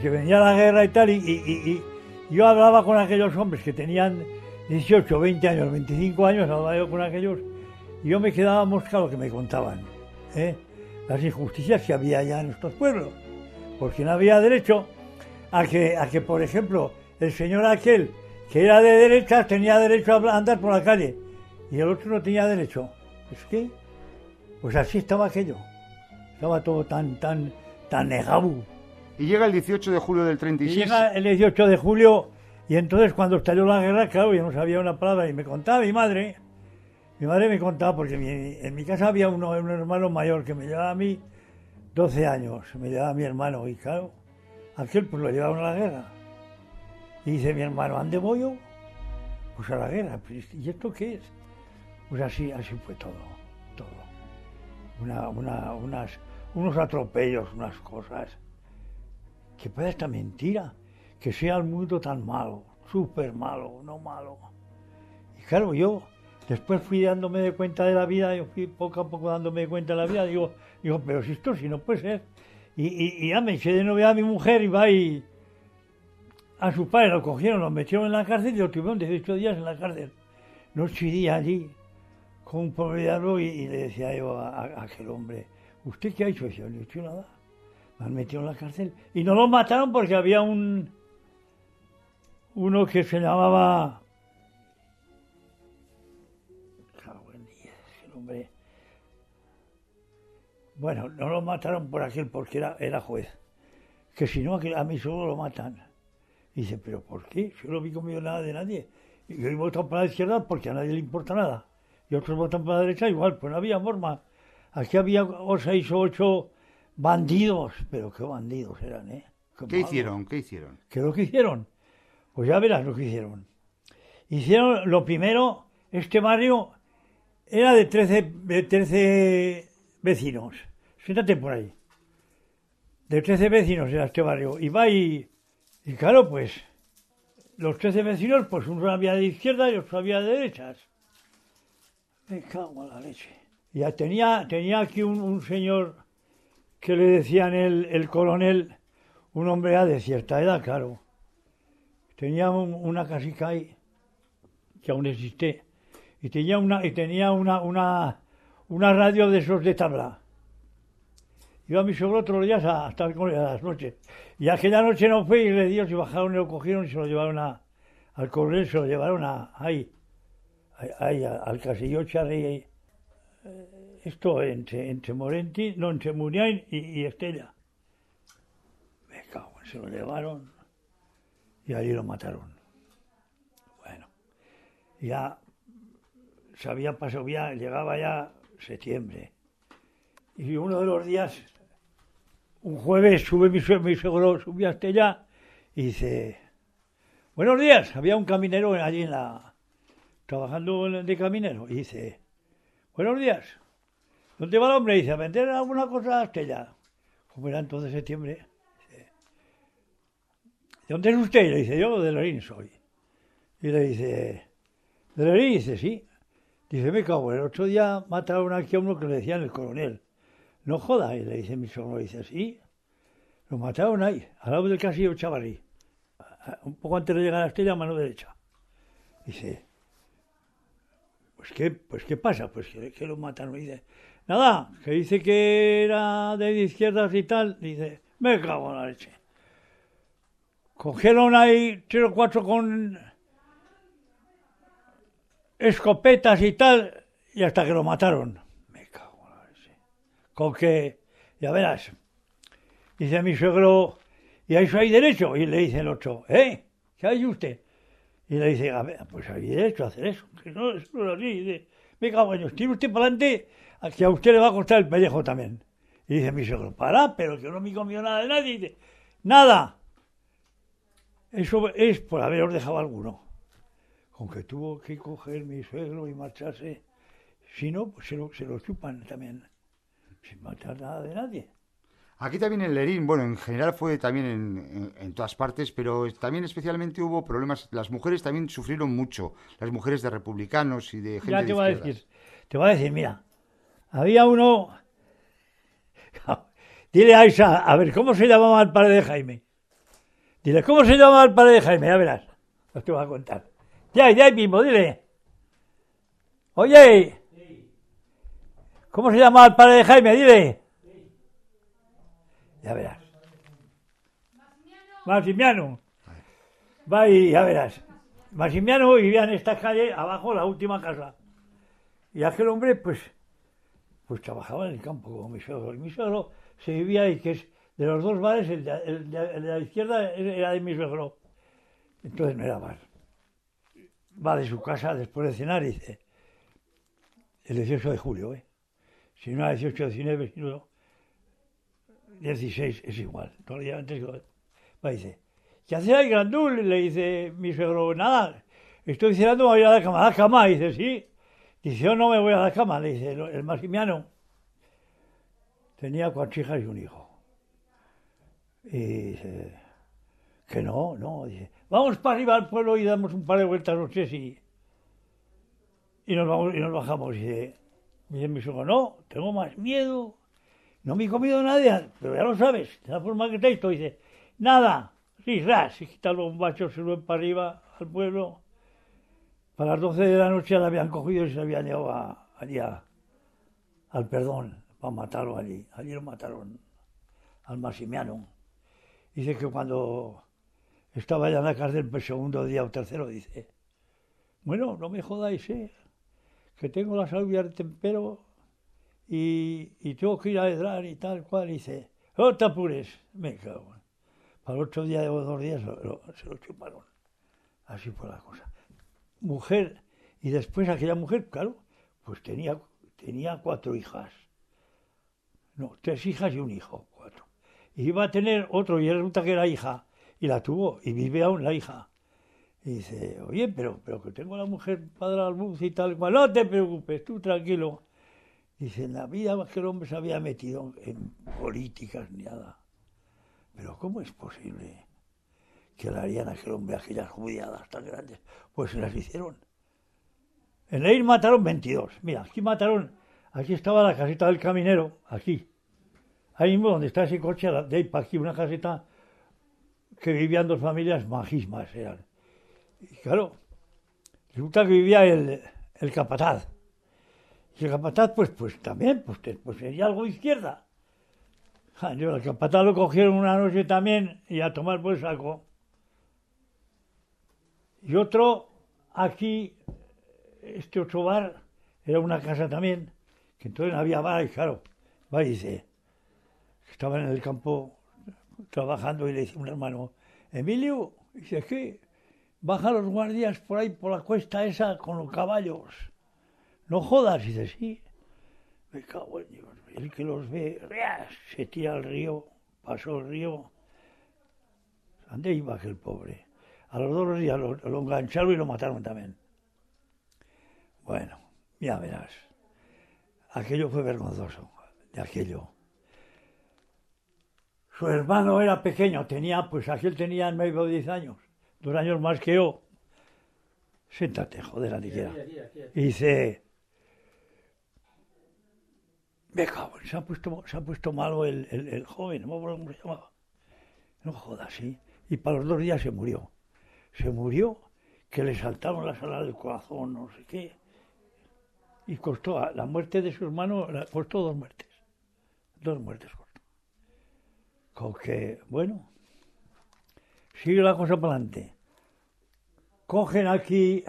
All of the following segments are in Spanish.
Que venía la guerra y tal, y, yo hablaba con aquellos hombres que tenían 18, 20 años, 25 años, hablaba yo con aquellos, y yo me quedaba mosca lo que me contaban, ¿eh? las injusticias que había ya en estos pueblos, porque no había derecho a que, a que, por ejemplo, el señor aquel que era de derechas tenía derecho a andar por la calle, y el otro no tenía derecho. Es que, pues así estaba aquello, estaba todo tan, tan, tan negado. Y llega el 18 de julio del Y 36. llega el 18 de julio y entonces cuando estalló la guerra, claro, yo no sabía una palabra y me contaba mi madre, mi madre me contaba porque mi- en mi casa había uno, un hermano mayor que me llevaba a mí 12 años, me llevaba a mi hermano y claro, aquel pues lo llevaron a la guerra. Y dice mi hermano, ¿ande voy yo? Pues a la guerra, Pues, ¿y esto qué es? Pues así, así fue todo, todo. Una, una, unas, unos atropellos, unas cosas que pueda esta mentira, que sea el mundo tan malo, súper malo, no malo. Y claro, yo después fui dándome de cuenta de la vida, yo fui poco a poco dándome de cuenta de la vida, digo, digo pero si esto si no puede ser. Y, y- y ya me eché de novia a mi mujer y va y a su padre lo cogieron, lo metieron en la cárcel y lo tuvieron 18 días en la cárcel. Noche y día allí, con un pobre diablo, y, y le decía yo a, a aquel hombre, ¿usted qué ha hecho? Y yo, no he hecho nada. Me han metido en la cárcel. Y no lo mataron porque había un. Uno que se llamaba. Hombre. Bueno, no lo mataron por aquel porque era, era juez. Que si no, a mí solo lo matan. Dice, ¿pero por qué? Yo no vi conmigo nada de nadie. Y yo he votado para la izquierda porque a nadie le importa nada. Y otros votan para la derecha igual, pues no había forma. Aquí había o seis o ocho bandidos, pero qué bandidos eran, ¿eh? ¿Qué hicieron? ¿Qué hicieron? ¿Qué lo que hicieron? Pues ya verás lo que hicieron. Hicieron lo primero, este barrio era de 13, de 13 vecinos. Siéntate por ahí. De 13 vecinos era este barrio. Y va y, y claro, pues los 13 vecinos, pues uno había de izquierda y otro había de derechas. Me cago en la leche. Ya tenía, tenía aquí un, un señor que le decían el, el coronel, un hombre ya de cierta edad, claro. Tenía un- una casica ahí, que aún existe, y tenía una, y tenía una, una, una radio de esos de tabla. Iba a mi todos los días a, a estar a las noches. Y aquella noche no fue y le dio, se bajaron y lo cogieron y se lo llevaron a, al coronel, se lo llevaron a, ahí, ahí, al casillo Charri. Eh, esto entre, entre Morenti, no, entre Muniain y, Estella. Me cago, se lo llevaron y allí lo mataron. Bueno, ya se había pasado, ya llegaba ya septiembre. Y uno de los días, un jueves, sube mi, mi suegro, subía a Estella y dice, buenos días, había un caminero allí en la, trabajando de caminero, y dice, buenos días, ¿dónde va el hombre? Dice, a vender alguna cosa a Estella. Como era entonces septiembre. ¿De dónde es usted? Y le dice, yo de Lerín soy. Y le dice, ¿de Lerín? Dice, sí. Dice, me cago, el otro día mataron aquí a uno que le decían el coronel. No joda. Y le dice mi sobrino, dice, sí. Lo mataron ahí, al lado del casillo Chavarrí. Un poco antes de llegar a Estella, mano derecha. Dice, pues qué, pues qué pasa, pues que, que lo mataron. Dice, nada, que dice que era de izquierdas y tal. Dice, me cago en la leche. Cogieron ahí tres o cuatro con escopetas y tal, y hasta que lo mataron. Me cago en la leche. Con que, ya verás, dice mi suegro, ¿y a eso hay derecho? Y le dice el otro, ¿eh? ¿Qué hay usted? Y le dice, a ver, pues hay derecho a hacer eso. Que no, eso no es así. Dice, me cago en Dios, tire usted para adelante, a que a usted le va a costar el pellejo también. Y dice mi suegro, para, pero que no me comió nada de nadie. Y dice, nada. Eso es por haberos dejado alguno. Con que tuvo que coger mi suegro y marcharse. Si no, pues se lo, se lo chupan también. Sin matar nada de nadie. Aquí también en Lerín, bueno, en general fue también en, en- en todas partes, pero también especialmente hubo problemas. Las mujeres también sufrieron mucho, las mujeres de republicanos y de gente Ya de te a decir, te voy a decir, mira, había uno, dile a Isa, a ver, ¿cómo se llamaba el padre de Jaime? Dile, ¿cómo se llama el padre de Jaime? Ya verás. Lo te voy a contar. Ya, ya mismo, dile. Oye, ¿cómo se llama el padre de Jaime? Dile. Ya verás. Maximiano. Va y ya verás. Maximiano vivía en esta calle, abajo, la última casa. Y aquel hombre, pues, pues trabajaba en el campo como mi suegro. Y mi suegro se vivía ahí, que es de los dos bares, el de, el de- el de la izquierda era de mi suegro. Entonces no era bar. Va de su casa después de cenar y dice, el 18 de julio, ¿eh? Si no era 18, 19, sino 16, es igual. Todavía antes Va y dice, ¿qué hace ahí, Grandul? Le dice mi suegro, nada, estoy cenando, voy a la cama. ¿A la cama? dice, sí. Dice, yo no me voy a la cama, le dice el, maximiano. Tenía cuatro hijas y un hijo. Y dice, que no, no, dice, vamos para arriba al pueblo y damos un par de vueltas, no sé si... Y nos, vamos, y nos bajamos. Y dice, dice mi suegro, no, tengo más miedo. No me he comido nada, pero ya lo sabes, de la forma que está esto. Dice, nada, ras, se quitan los bombachos, se suben para arriba al pueblo. Para las 12 de la noche la habían cogido y se habían llevado a- allí a- al perdón, para matarlo allí. Allí lo mataron al Maximiano. Dice que cuando estaba ya en la cárcel el segundo día o tercero, dice, bueno, no me jodáis, ¿eh? que tengo la salud de tempero y, y tengo que ir a Edrar y tal cual. Dice, no te apures, me cago. en". Para el otro día o dos días lo- se lo chuparon. Así fue la cosa. Mujer, y después aquella mujer, claro, pues tenía, tenía cuatro hijas. No, tres hijas y un hijo, cuatro. Y iba a tener otro, y resulta que era hija, y la tuvo, y vive aún la hija. Y dice, oye, pero, pero que tengo a la mujer para dar a luz y tal cual, no te preocupes, tú tranquilo. Dice, en la vida que el hombre se había metido en políticas ni nada. Pero ¿cómo es posible que le harían a aquel hombre aquellas judiadas tan grandes? Pues se las hicieron. En Leir mataron 22. Mira, aquí mataron, aquí estaba la caseta del caminero, aquí. Ahí mismo donde está ese coche, de ahí para aquí, una caseta que vivían dos familias majísimas eran. Y claro, resulta que vivía el, el capataz. Y el capataz, pues, pues también, pues, pues sería algo izquierda. Yo, el capataz lo cogieron una noche también y a tomar por el. Y otro, aquí, este otro bar, era una casa también, que entonces no había bar y claro, va y dice, estaba en el campo trabajando y le dice un hermano, Emilio, dice, ¿qué? Baja los guardias por ahí, por la cuesta esa, con los caballos. No jodas, dice, sí. Me cago en Dios. El que los ve, se tira al río, pasó el río. ¿Dónde iba aquel pobre? A los dos días lo, lo engancharon y lo mataron también. Bueno, ya verás. Aquello fue vergonzoso, de aquello. Su hermano era pequeño, tenía, pues aquel tenía nueve o diez años, dos años más que yo. Siéntate, joder, a ti quiera. Y dice, me cago, se ha puesto, se ha puesto malo el, el- el joven, no me acuerdo cómo se llamaba. No jodas, sí. Y para los dos días se murió. Se murió que le saltaron las alas del corazón, no sé qué. Y costó, la muerte de su hermano, la- costó dos muertes. Dos muertes costó. Con que, bueno, sigue la cosa para adelante. Cogen aquí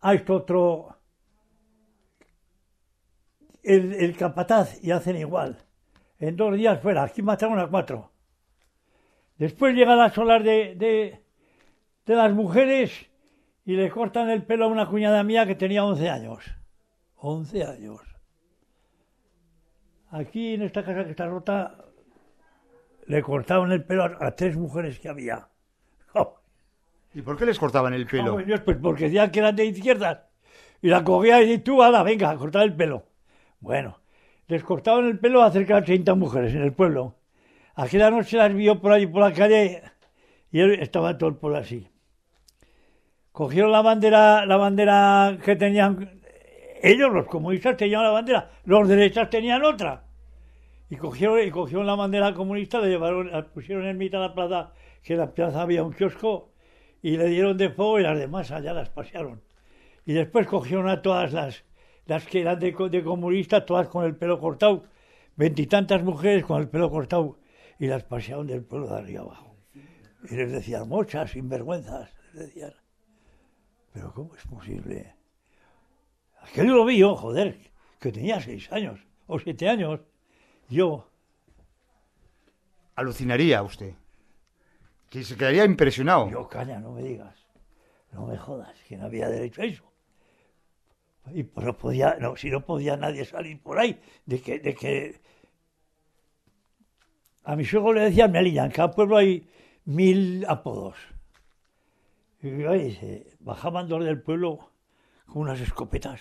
a este otro, el, capataz, y hacen igual. En dos días fuera, aquí mataron a cuatro. Después llegan las olas de, de, de las mujeres y le cortan el pelo a una cuñada mía que tenía 11 años. 11 años. Aquí en esta casa que está rota le cortaban el pelo a, a tres mujeres que había. ¿Y por qué les cortaban el pelo? Pues, Dios, pues porque decían que eran de izquierdas. Y la cogía y decía, tú, ala, venga, a cortar el pelo. Bueno, les cortaban el pelo a cerca de 30 mujeres en el pueblo. Aquella noche las vio por ahí por la calle y él estaba todo el pueblo así. Cogieron la bandera, la bandera que tenían ellos, los comunistas, tenían la bandera, los derechas tenían otra. Y cogieron, y cogieron la bandera comunista, la llevaron, la pusieron en mitad de la plaza que en la plaza había un kiosco y le dieron de fuego y las demás allá las pasearon. Y después cogieron a todas las, las que eran de, de comunistas, todas con el pelo cortado, veintitantas mujeres con el pelo cortado, y las pasearon del pueblo de arriba abajo. Y les decían, mochas, sinvergüenzas, les decían. Pero ¿cómo es posible? Aquello lo vi yo, joder, que tenía seis años o siete años. Yo, Alucinaría usted. Que se quedaría impresionado. yo, caña, no me digas. No me jodas, que no había derecho a eso. Y pues no podía, no, si no podía nadie salir por ahí, de que, de que a mi suegro le decían Melilla, en cada pueblo hay mil apodos. Y bajaban dos del pueblo con unas escopetas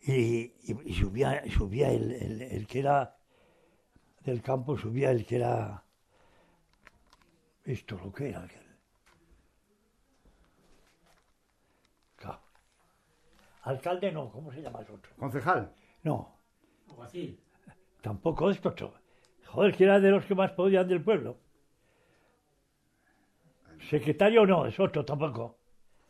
y, y- y subía, subía el, el- el que era del campo, subía el que era esto lo que era aquel. Claro. Alcalde no, ¿cómo se llama el otro? Concejal. No, tampoco esto otro. Joder, que era de los que más podían del pueblo. Secretario no, es otro tampoco.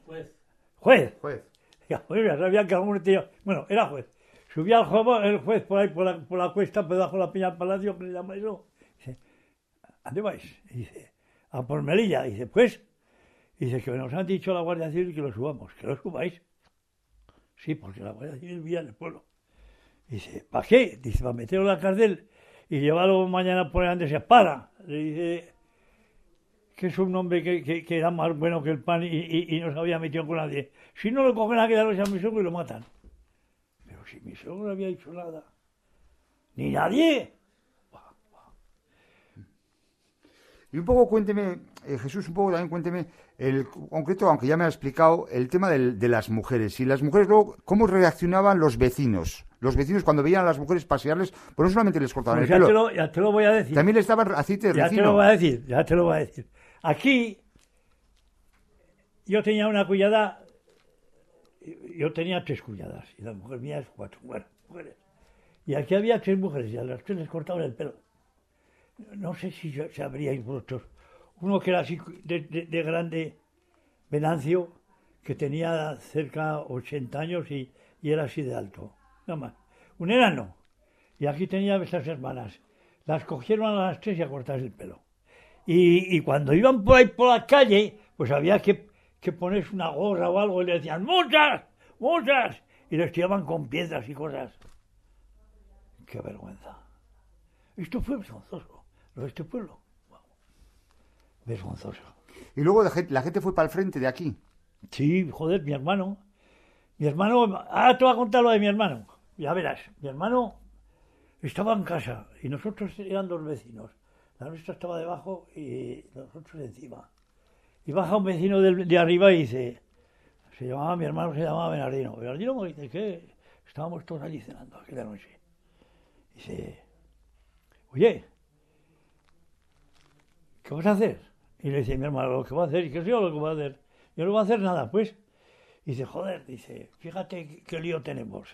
Juez. Juez. Juez. Ya, pues sabía que algún tío. Bueno, era juez. Subía el juez, el juez por ahí, por la, por la cuesta, por debajo de la Peña del Palacio, que le llama eso. Dice, ¿a dónde vais? Dice, a por Melilla. Dice, pues. Dice, que nos han dicho la Guardia Civil que lo subamos, que lo subáis. Sí, porque la Guardia Civil vivía en el pueblo. Dice, ¿para qué? Dice, para meterlo en la cárcel y llevarlo mañana por donde se para. Le dice que es un hombre que, que- que era más bueno que el pan y, y- y no se había metido con nadie. Si no lo cogen a quedarse a mi suegro y lo matan. Pero si mi suegro no había hecho nada. Ni nadie. Y un poco cuénteme, eh, Jesús, un poco también cuénteme, el concreto, aunque ya me ha explicado, el tema del- de las mujeres. Y las mujeres luego, ¿cómo reaccionaban los vecinos? Los vecinos cuando veían a las mujeres pasearles, pues no solamente les cortaban Pues el ya, te pelo, lo, ya te lo voy a decir. también les daban aceite de Ya te ricino. lo voy a decir, ya te lo voy a decir. Aquí yo tenía una cuñada, yo tenía tres cuñadas y la mujer mía es cuatro, bueno, mujeres. Y aquí había tres mujeres y a las tres les cortaban el pelo. No sé si habríais vosotros. Uno que era así de, de- de grande, Venancio, que tenía cerca 80 años y, y era así de alto. Nada más. Un enano. Y aquí tenía esas hermanas. Las cogieron a las tres y a cortarse el pelo. Y, y cuando iban por ahí por la calle, pues había que, que ponerse una gorra o algo y le decían, ¡muchas! ¡muchas! Y les tiraban con piedras y cosas. ¡Qué vergüenza! Esto fue vergonzoso, lo de este pueblo. Wow. Vergonzoso. Y luego la gente, la gente fue para el frente de aquí. Sí, joder, mi hermano. Mi hermano, ahora te voy a contar lo de mi hermano. Ya verás, mi hermano estaba en casa y nosotros eran dos vecinos. La nuestra estaba debajo y nosotros encima. Y baja un vecino del- de, arriba y dice, se llamaba, mi hermano se llamaba Bernardino. Bernardino dice, ¿qué? Estábamos todos allí cenando aquella noche. Dice, oye, ¿qué vas a hacer? Y le dice mi hermano, lo que va a hacer, y que yo lo que va a hacer. Yo no voy a hacer nada, pues. Y dice, joder, dice, fíjate qué, lío tenemos.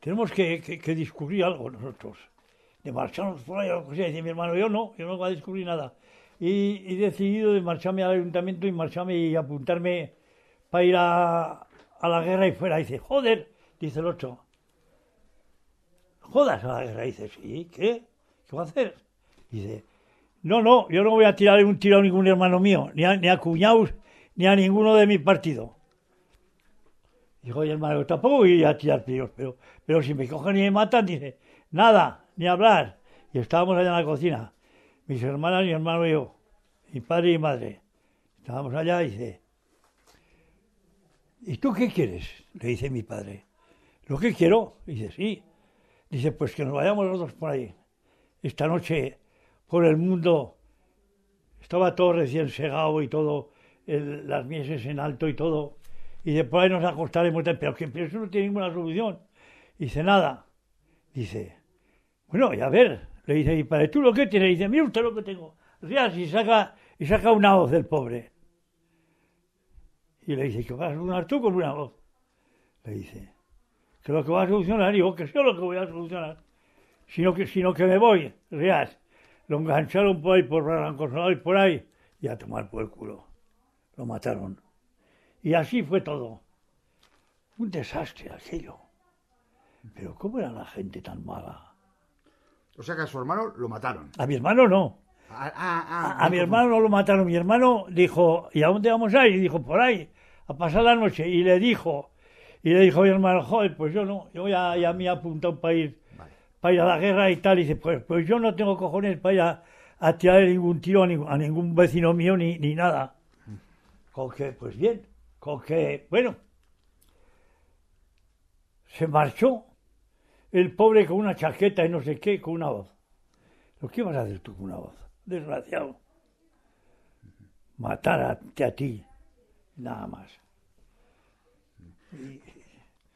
Tenemos que, que- que algo nosotros. De marcharnos por ahí o sea. Dice mi hermano, yo no, yo no voy a descubrir nada. Y he decidido de marcharme al ayuntamiento y marcharme y apuntarme para ir a, a la guerra y fuera. Dice, joder, dice el otro. ¿Jodas a la guerra? Dice, sí, ¿qué? ¿Qué va a hacer? Dice, no, no, yo no voy a tirar un tiro a ningún hermano mío, ni a, ni a cuñados, ni a ninguno de mi partido. Dijo, oye, hermano, tampoco voy a tirar tiros, pero, pero si me cogen y me matan, dice, nada, ni hablar. Y estábamos allá en la cocina, mis hermanas, mi hermano y yo, mi padre y madre. Estábamos allá y dice, ¿y tú qué quieres? Le dice mi padre. ¿Lo que quiero? Dice, sí. Dice, pues que nos vayamos los dos por ahí. Esta noche por el mundo. Estaba todo recién segado y todo, las mieses en alto y todo. Y después ahí nos acostaremos, pero que eso no tiene ninguna solución. Dice, nada. Dice, bueno, y a ver, le dice mi padre, ¿tú lo que tienes? Dice, mira usted lo que tengo. Rías y saca, y saca una voz del pobre. Y le dice, ¿qué vas a solucionar tú con una voz? Le dice, que lo que va a solucionar, digo, que sé lo que voy a solucionar sino que, sino que me voy, Rías. Lo engancharon por ahí, por Barrancosolado y por ahí, y a tomar por el culo. Lo mataron. Y así fue todo. Un desastre aquello. Pero ¿cómo era la gente tan mala? O sea que a su hermano lo mataron. A mi hermano no. A, a mi hermano no lo mataron. Mi hermano dijo, ¿y a dónde vamos a ir? Y dijo, por ahí, a pasar la noche. Y le dijo, y le dijo a mi hermano, joder, pues yo no, yo ya, ya me he apuntado para ir, Vale. para ir a la guerra y tal. Y dice, pues, pues yo no tengo cojones para ir a, tirar ningún tiro a ningún, a ningún vecino mío ni, ni nada. Con que, pues bien, con que, bueno, se marchó el pobre con una chaqueta y no sé qué, con una voz. ¿Lo que vas a hacer tú con una voz? Desgraciado. Matar a, a ti, nada más.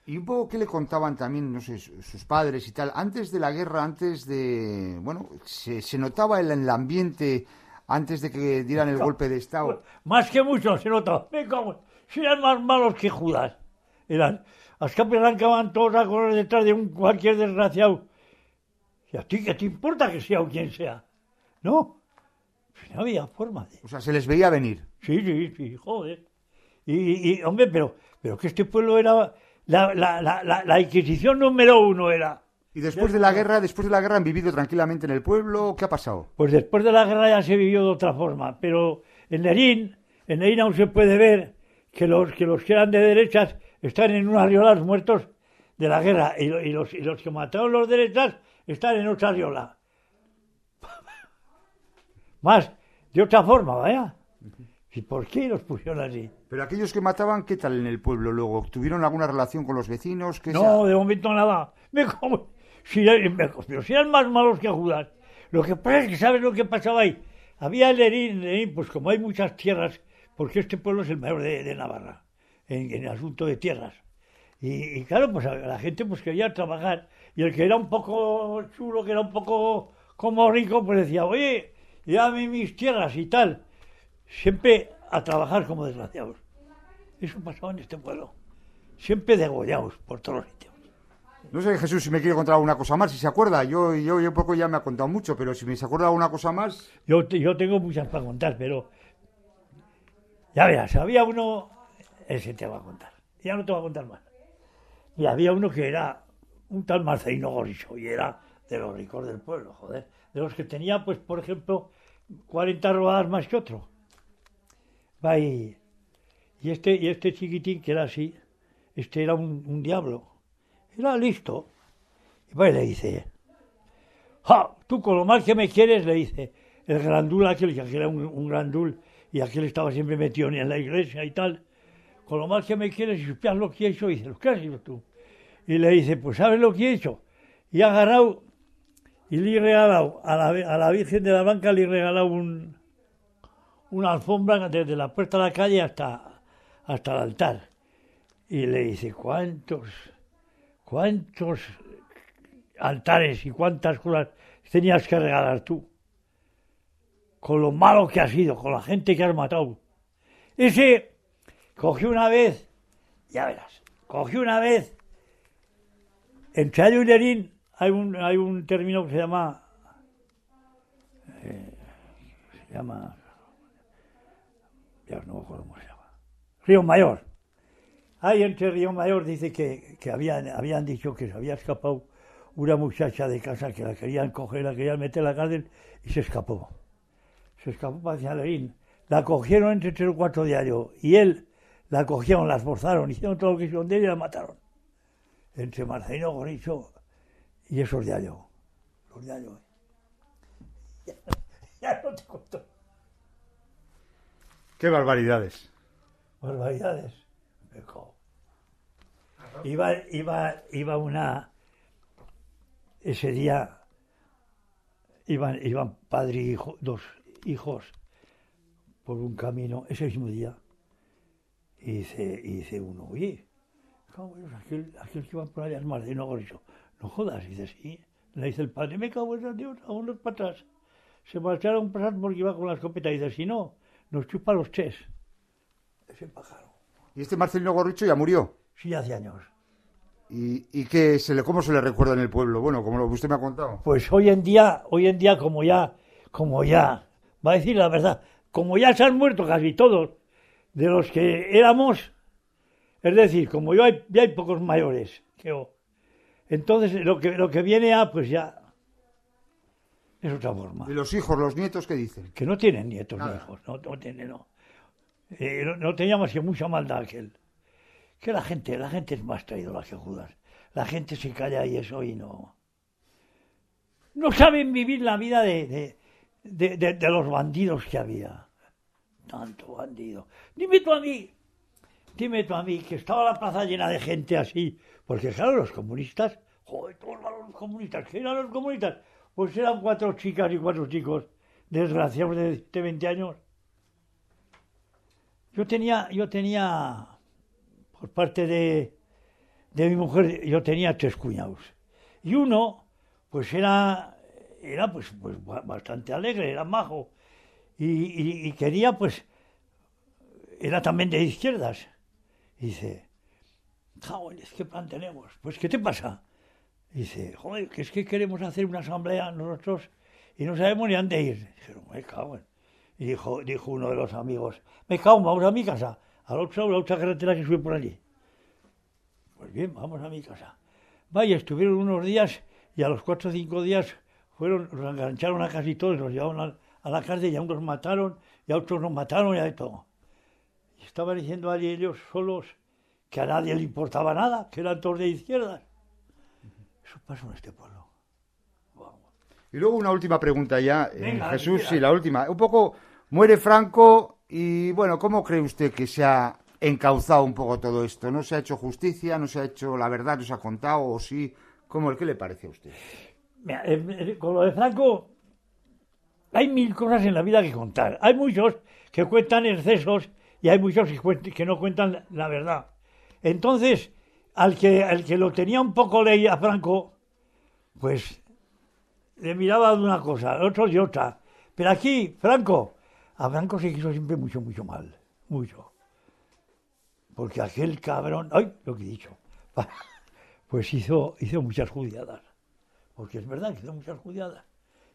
Y un poco qué le contaban también, no sé, su- sus padres y tal. Antes de la guerra, antes de. Bueno, se, se notaba el, el ambiente antes de que dieran el golpe de Estado. Más que mucho se nota. Me cago en- Si eran más malos que Judas. Eran. Las capas arrancaban todos a correr detrás de un cualquier desgraciado. ¿Y a ti qué te importa que sea o quien sea? No. No había forma de. O sea, se les veía venir. Sí, sí, sí, joder. Y, y, hombre, pero, pero que este pueblo era. La, la, la, la, Inquisición número uno era. Y después de la guerra, después de la guerra han vivido tranquilamente en el pueblo. ¿Qué ha pasado? Pues después de la guerra ya se vivió de otra forma, pero en Lerín, en Lerín aún se puede ver que los que, los que eran de derechas están en unas riolas muertos de la guerra y, y los, y los que mataron los derechas están en otra riola. Más, de otra forma, vaya. ¿Y por qué los pusieron así? Pero aquellos que mataban, ¿qué tal en el pueblo luego? ¿Tuvieron alguna relación con los vecinos? ¿Qué No, de momento nada. Me como- si, me- pero si eran más malos que Judas. Lo que pasa es que, ¿sabes lo que pasaba ahí? Había en Lerín, pues como hay muchas tierras, porque este pueblo es el mayor de, de Navarra, en, en el asunto de tierras. Y, y claro, pues la gente pues quería trabajar. Y el que era un poco chulo, que era un poco como rico, pues decía, oye, dame mis tierras y tal. Siempre a trabajar como desgraciados. Eso pasaba en este pueblo. Siempre degollados por todos los sitios. No sé, Jesús, si me quiere contar alguna cosa más, si se acuerda. Yo, yo, yo poco ya me ha contado mucho, pero si me se acuerda alguna cosa más. Yo, yo tengo muchas para contar, pero ya verás, había uno, ese te va a contar, ya no te va a contar más. Y había uno que era un tal Marcelino Goricho y era de los ricos del pueblo, joder, de los que tenía, pues, por ejemplo, 40 rodadas más que otro. Va y, y este, y este chiquitín que era así, este era un, un diablo, era listo. Y va y le dice, ¡Ja! Tú con lo mal que me quieres, le dice el grandul aquel, que aquel era un, un grandul, y aquel estaba siempre metido en la iglesia y tal. Con lo mal que me quieres, y supieras lo que he hecho, dice, ¿lo que has hecho tú? Y le dice, pues ¿sabes lo que he hecho? Y ha agarrado, y le he regalado, a la, a la Virgen de la Blanca le he regalado un, una alfombra desde la puerta de la calle hasta, hasta el altar. Y le dice, ¿cuántos, cuántos altares y cuántas cosas tenías que regalar tú. Con lo malo que has sido, con la gente que has matado. Ese cogió una vez, ya verás, cogió una vez, en Chayo y Lerín hay un, hay un término que se llama, eh, se llama, ya no me acuerdo cómo se llama, Río Mayor. Ahí entre Río Mayor dice que, que habían, habían dicho que se había escapado una muchacha de casa que la querían coger, la querían meter en la cárcel y se escapó. Se escapó para Cialerín. La cogieron entre tres o cuatro diarios y él la cogieron, la esforzaron, hicieron todo lo que hicieron de ella y la mataron. Entre Marcelino Goricho y esos diarios. Los diarios. Ya, ya no te cuento. ¡Qué barbaridades! Barbaridades. Me cago. Iba, iba, iba una. Ese día iban, iban padre y hijo, dos hijos por un camino, ese mismo día. Y dice, y dice uno, oye, cago en aquel, aquel que iban por allá es Marcelino Goricho. No jodas, y dice, sí. Le dice el padre, me cago en Dios, a unos para atrás. Se marcharon para atrás porque iba con la escopeta. Y dice, si no, nos chupa los ches. Ese pájaro. Y este Marcelino Gorricho ya murió. Sí, hace años. ¿Y, y qué se le, cómo se le recuerda en el pueblo? Bueno, como lo que usted me ha contado. Pues hoy en día, hoy en día como ya, como ya, va a decir la verdad, como ya se han muerto casi todos de los que éramos, es decir, como yo hay, ya hay pocos mayores que yo, entonces lo que, lo que viene a, pues ya es otra forma. ¿Y los hijos, los nietos, qué dicen? Que no tienen nietos ni Nada. hijos, no, no tienen, no. Eh, no. no tenía más que mucha maldad aquel. Que la gente, la gente es más traidora que Judas. La gente se calla y eso y no. No saben vivir la vida de- de- de los bandidos que había. Tanto bandido. Dime tú a mí, dime tú a mí, que estaba la plaza llena de gente así. Porque claro, los comunistas, joder, todos los comunistas, ¿qué eran los comunistas? Pues eran cuatro chicas y cuatro chicos, desgraciados de 17, 20 años. Yo tenía, yo tenía, por parte de, de mi mujer, yo tenía tres cuñados. Y uno, pues era, era pues, pues ba- bastante alegre, era majo. Y, y- y quería, pues, era también de izquierdas. Y dice, jóvenes, ¿qué plan tenemos? Pues, ¿qué te pasa? Dice, joder, que es que queremos hacer una asamblea nosotros y no sabemos ni a dónde ir. Dijeron, me cago en-". Y dijo, dijo uno de los amigos, me cago, vamos a mi casa, a la otra, la otra carretera que sube por allí. Pues bien, vamos a mi casa. Vaya, estuvieron unos días y a los cuatro o cinco días fueron, los engancharon a casi todos, los llevaron a, a la cárcel y a unos mataron y a otros nos mataron y a todo. Y estaban diciendo allí ellos solos que a nadie le importaba nada, que eran todos de izquierdas. Eso pasó en este pueblo. Vamos. Y luego una última pregunta ya, eh, Venga, Jesús, sí, la última. Un poco, muere Franco y bueno, ¿cómo cree usted que se ha encauzado un poco todo esto? ¿No se ha hecho justicia? ¿No se ha hecho la verdad? ¿No se ha contado? ¿O sí? ¿Cómo, ¿Qué le parece a usted? Mira, eh, eh, con lo de Franco, hay mil cosas en la vida que contar. Hay muchos que cuentan excesos y hay muchos que, que no cuentan la, verdad. Entonces, al que, al que lo tenía un poco ley a Franco, pues le miraba de una cosa, al otro de otra. Pero aquí, Franco, a Franco se quiso siempre mucho, mucho mal. Mucho. Porque aquel cabrón, ¡ay! Lo que he dicho. Pues hizo, hizo muchas judiadas porque es verdad que son muchas juzgadas.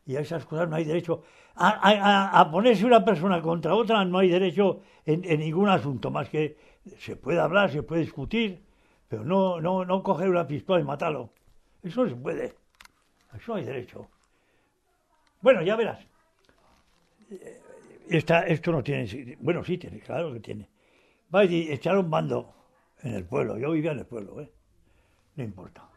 Y a esas cosas no hay derecho. A, ponerse una persona contra otra no hay derecho en, en ningún asunto, más que se puede hablar, se puede discutir, pero no, no, no coger una pistola y matarlo. Eso no se puede. Eso no hay derecho. Bueno, ya verás. Eh, Esta, esto no tiene. Bueno, sí tiene, claro que tiene. Va y echaron bando en el pueblo. Yo vivía en el pueblo, ¿eh? No importa.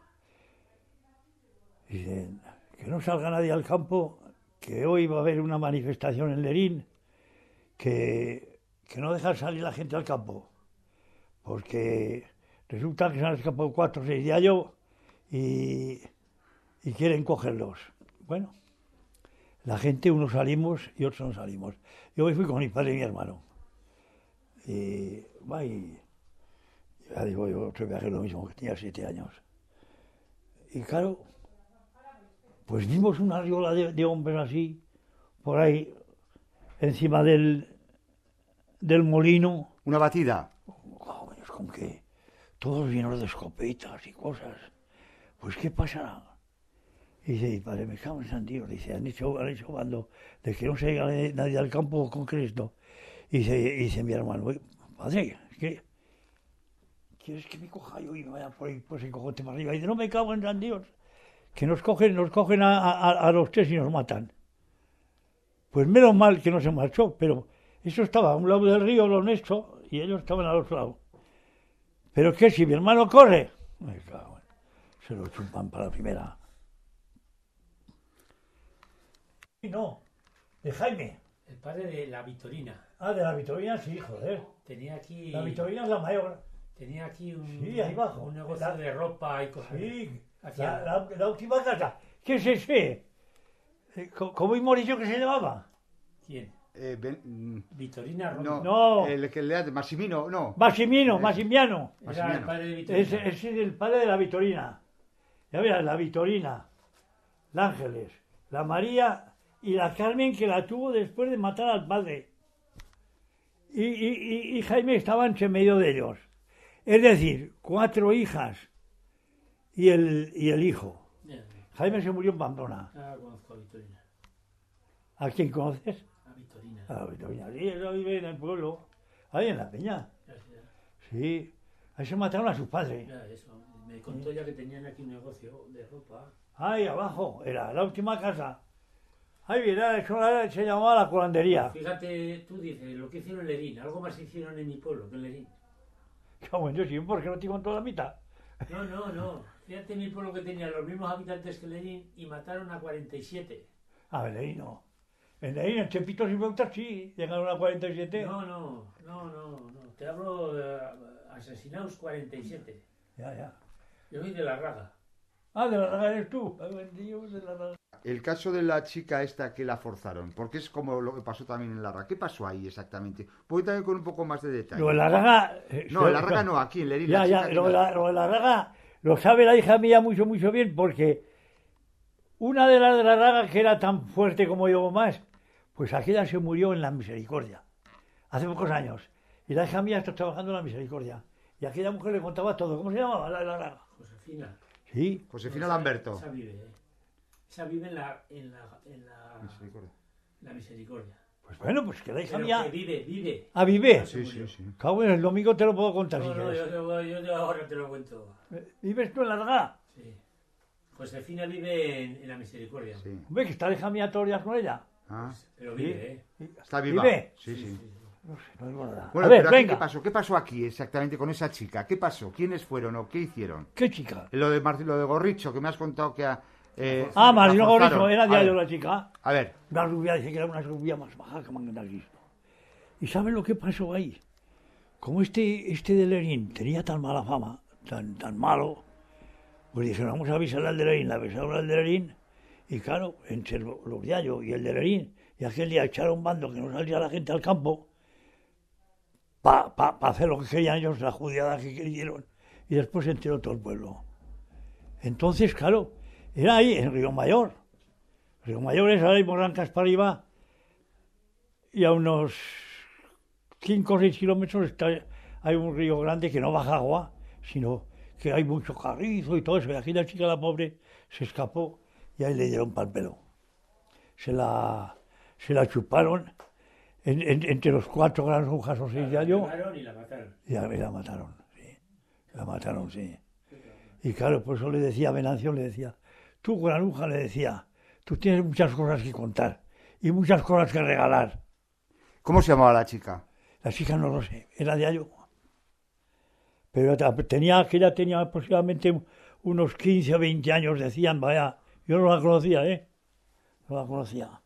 Dicen, que no salga nadie al campo, que hoy va a haber una manifestación en Lerín, que, que no dejan salir la gente al campo, porque resulta que se han escapado cuatro o seis de ellos y, y quieren cogerlos. Bueno, la gente, unos salimos y otros no salimos. Yo hoy fui con mi padre y mi hermano. Y, y ya digo yo, lo mismo, que tenía siete años. Y claro, pues vimos una riola de, de hombres así, por ahí, encima del, del molino. Una batida. Jóvenes, con que todos llenos de escopetas y cosas. Pues, ¿qué pasará? Y dice, "Y padre, me cago en San Dios. Dice, han hecho, han hecho bando de que no se llega nadie, al campo con Cristo. Y dice, y dice mi hermano, "Oye, padre, que ¿quieres que me coja yo y me vaya por ahí, pues el cojote para arriba? Y dice, no me cago en San Dios. Que nos cogen, nos cogen a, a- a los tres y nos matan. Pues menos mal que no se marchó, pero eso estaba a un lado del río, lo honesto, y ellos estaban al otro lado. Pero que si mi hermano corre, cago en- se lo chumpan para la primera. Y no, de Jaime. El padre de la Vitorina. Ah, de la Vitorina, sí, joder. Tenía aquí, La Vitorina es la mayor. tenía aquí un, Sí, ahí abajo. un negocio La- de ropa y cosas. Sí, la, la- la última casa. ¿Qué es ese? Eh, co- ¿Cómo hemos dicho que se llamaba? ¿Quién? Eh, ben- mm, Vitorina Roca. no, No. El que le hace Massimino, no. Massimino, Massimiano. Era el padre de Vitorina. Ese, ese es el padre de la Vitorina. Ya verás, la Vitorina, la Ángeles, la María y la Carmen que la tuvo después de matar al padre. Y, y- y- y Jaime estaba entre medio de ellos. Es decir, cuatro hijas y el, y el hijo. Jaime se murió en Pamplona. Ahora conozco a Vitorina. ¿A quién conoces? Ah, Vitorina. A la Vitorina. Sí, eso vive en el pueblo. Ahí en la peña. Ya, ya, Sí. Ahí se mataron a sus padres. ya, eso. Me contó ya que tenían aquí un negocio de ropa. Ahí abajo. Era la última casa. Ahí era, eso se llamaba la colandería. Fíjate, tú dices, lo que hicieron en Lerín, algo más hicieron en mi pueblo que en Lerín. Como yo sí, porque no te contó la mitad. No, no, no. Fíjate mi pueblo que tenía los mismos habitantes que Lerín y mataron a 47. A ver, ahí no. En Leín, en Chepitos y Beutas sí, llegaron a 47. No, no, no, no, no. Te hablo de asesinados 47. Ya, ya. Yo soy de la raga. Ah, de la raga eres tú. De la raga. El caso de la chica esta que la forzaron, porque es como lo que pasó también en la RAA. ¿Qué pasó ahí exactamente? Voy también con un poco más de detalle. Lo de la raga... eh, No, en la RAA no, aquí en Lerín. Ya, la ya, chica que lo de, la- la, lo de la raga lo sabe la hija mía mucho, mucho bien, porque una de las de la raga que era tan fuerte como yo o más, pues aquella se murió en la misericordia, hace pocos años. Y la hija mía está trabajando en la misericordia. Y aquella mujer le contaba todo. ¿Cómo se llamaba la de la raga? Josefina. Sí, Josefina Esa- Lamberto. Esa vive, ¿eh? Esa vive en la, en la, en la, Misericordia. la misericordia. Pues bueno, pues que la hija Pero mía... que vive, vive. ¿A vive? Sí, sí, sí. Cago en el domingo te lo puedo contar si No, no, quieres. yo, yo, yo ahora te lo cuento. ¿Vives tú en la raga? Sí. Josefina vive en, en la misericordia. sí. Hombre, que está hija mía todos los días con ella. Ah, Pero vive, ¿eh? está viva. ¿Vive? Sí, sí. No sé, no digo nada. Bueno, a ver, pero aquí, venga. ¿qué pasó? ¿Qué pasó aquí exactamente con esa chica? ¿Qué pasó? ¿Quiénes fueron o qué hicieron? ¿Qué chica? Lo de, lo de Gorricho, que me has contado que... a- Eh, Ah, Marino. Gorrizo, era diario la chica. A ver, Una rubia, dice que era una rubia más baja que Cristo. ¿Y saben lo que pasó ahí? Como este, este de Lenin tenía tan mala fama, tan, tan malo, pues dijeron, vamos a avisarle al de Lenin, la avisaron al de Lenin, y claro, entre lo- los diarios y el de Lenin, y aquel día echaron bando que no salía la gente al campo, para pa, pa hacer lo que querían ellos, la judiada que quisieron, y después se enteró todo el pueblo. Entonces, claro, era ahí, en Río Mayor. Río Mayor es ahora Morrancas para arriba, y a unos 5 o 6 kilómetros está, hay un río grande que no baja agua, sino que hay mucho carrizo y todo eso. Y aquí la chica, la pobre, se escapó y ahí le dieron pal pelo. Se la, se la chuparon en- en- entre los cuatro granjas o seis de La año violaron y la mataron. y la mataron, sí. La mataron, sí. Y claro, por eso le decía a Venancio, le decía, tú, granuja, le decía, tú tienes muchas cosas que contar y muchas cosas que regalar. ¿cómo se llamaba la chica? La chica no lo sé, era de Ayo. Pero tenía, que ella tenía aproximadamente unos 15 o 20 años, decían, vaya, yo no la conocía, ¿eh? No la conocía.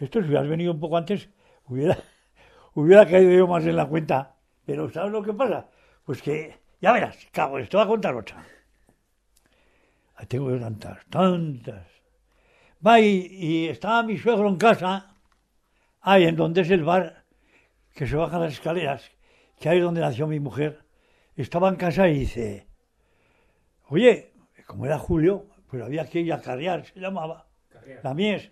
Esto si hubieras venido un poco antes, hubiera, hubiera caído yo más en la cuenta. Pero ¿sabes lo que pasa? Pues que, ya verás, cago, te voy a contar otra. Tengo yo tantas, tantas. Va y, y estaba mi suegro en casa, ahí en donde es el bar, que se bajan las escaleras, que ahí es donde nació mi mujer. Estaba en casa y dice, oye, como era Julio, pues había que ir a carrear, se llamaba, la mies.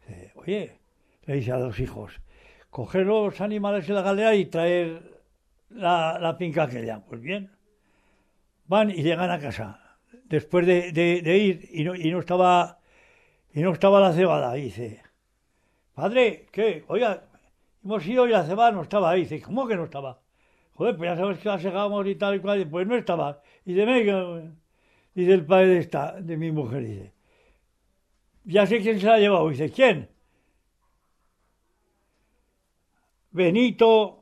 Dice, oye, le dice a los hijos, coger los animales de la galera y traer la, la finca aquella. Pues bien, van y llegan a casa, después de, de- ir, y no, y no estaba y no estaba la cebada. Y dice, padre, ¿qué? Oiga, hemos ido y la cebada no estaba ahí. Dice, ¿cómo que no estaba? Joder, pues ya sabes que la segábamos y tal y cual. Pues no estaba. Y dice, dice el padre de esta, de mi mujer, dice, ya sé quién se la ha llevado. Dice, ¿quién? Benito.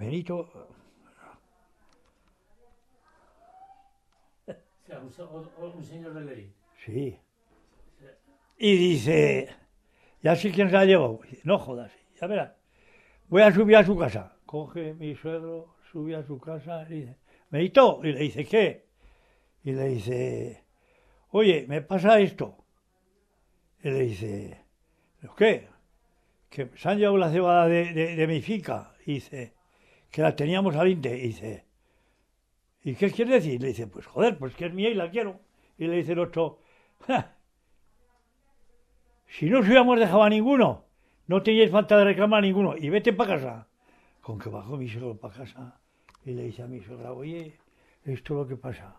Benito, un, señor de Lerín. Sí. Y dice, ya sé quién se la ha llevado. No jodas, ya verás. Voy a subir a su casa. Coge mi suegro, sube a su casa y dice, Benito, y le dice, ¿qué? Y le dice, oye, me pasa esto. Y le dice, ¿lo qué? Que se han llevado la cebada de, de- de mi finca. Y dice, que la teníamos al inte. Y dice, ¿y qué quiere decir? Le dice, pues joder, pues que es mía y la quiero. Y le dice el otro, "Ja, si no os hubiéramos dejado a ninguno, no teníais falta de reclamar a ninguno. Y vete para casa. Con que bajó mi suegro para casa y le dice a mi suegra, oye, esto es lo que pasa.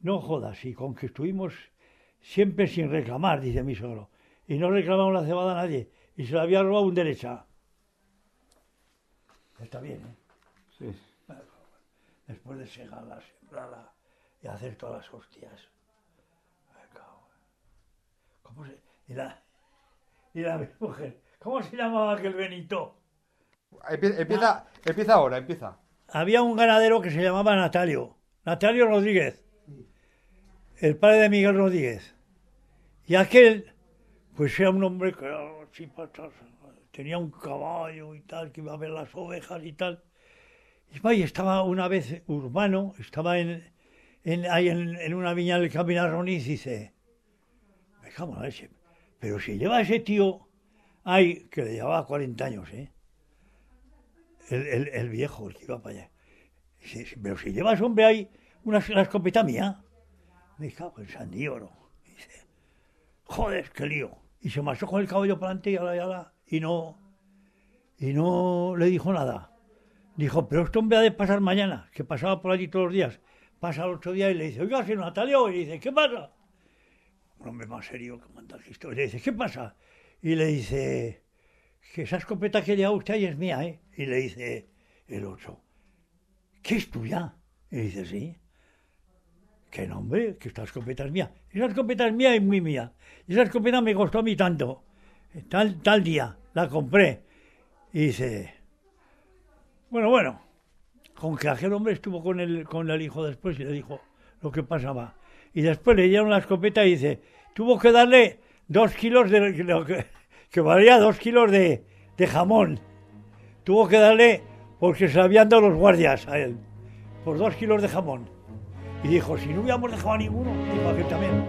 No jodas, y con que estuvimos siempre sin reclamar, dice mi suegro. Y no reclamamos la cebada a nadie. Y se la había robado un derecha. Está bien, ¿eh? Sí. Después de segarla, sembrarla y hacer todas las hostias. ¿Cómo se...? Y la, y la mujer, ¿cómo se llamaba aquel Benito? Empie- Empieza, empieza ahora, empieza. Había un ganadero que se llamaba Natalio, Natalio Rodríguez, el padre de Miguel Rodríguez. Y aquel, pues era un hombre que era así patas, tenía un caballo y tal, que iba a ver las ovejas y tal. Y estaba una vez urbano, estaba en, en- ahí en, en una viña del Camino Roniz y dice, me cago en la leche, pero si lleva ese tío ahí, que le llevaba 40 años, ¿eh? el, el- el viejo, el que iba para allá. Dice, "Sí, pero si llevas hombre ahí una, una escopeta mía, me cago en San Diego. Dice, joder, qué lío. Y se marchó con el caballo para adelante y ala, y ala, y no, y no le dijo nada. Dijo, pero este hombre ha de pasar mañana, que pasaba por allí todos los días. Pasa el otro día y le dice, oiga, señor Natalio, y dice, ¿qué pasa? Un hombre más serio que manda. Y le dice, ¿qué pasa? Y le dice, que esa escopeta que lleva usted ahí es mía, ¿eh? Y le dice el otro, ¿qué es tuya? Y dice, sí. ¿Qué nombre? Que esta escopeta es mía. Esa escopeta es mía y muy mía. Esa escopeta me costó a mí tanto. Tal, tal día la compré. Y dice, bueno, bueno, con que aquel hombre estuvo con el, con el hijo después y le dijo lo que pasaba. Y después le dieron la escopeta y dice, tuvo que darle dos kilos de, que, valía dos kilos de, jamón. Tuvo que darle, porque se habían dado los guardias a él, por dos kilos de jamón. Y dijo, si no hubiéramos dejado a ninguno, dijo aquel también,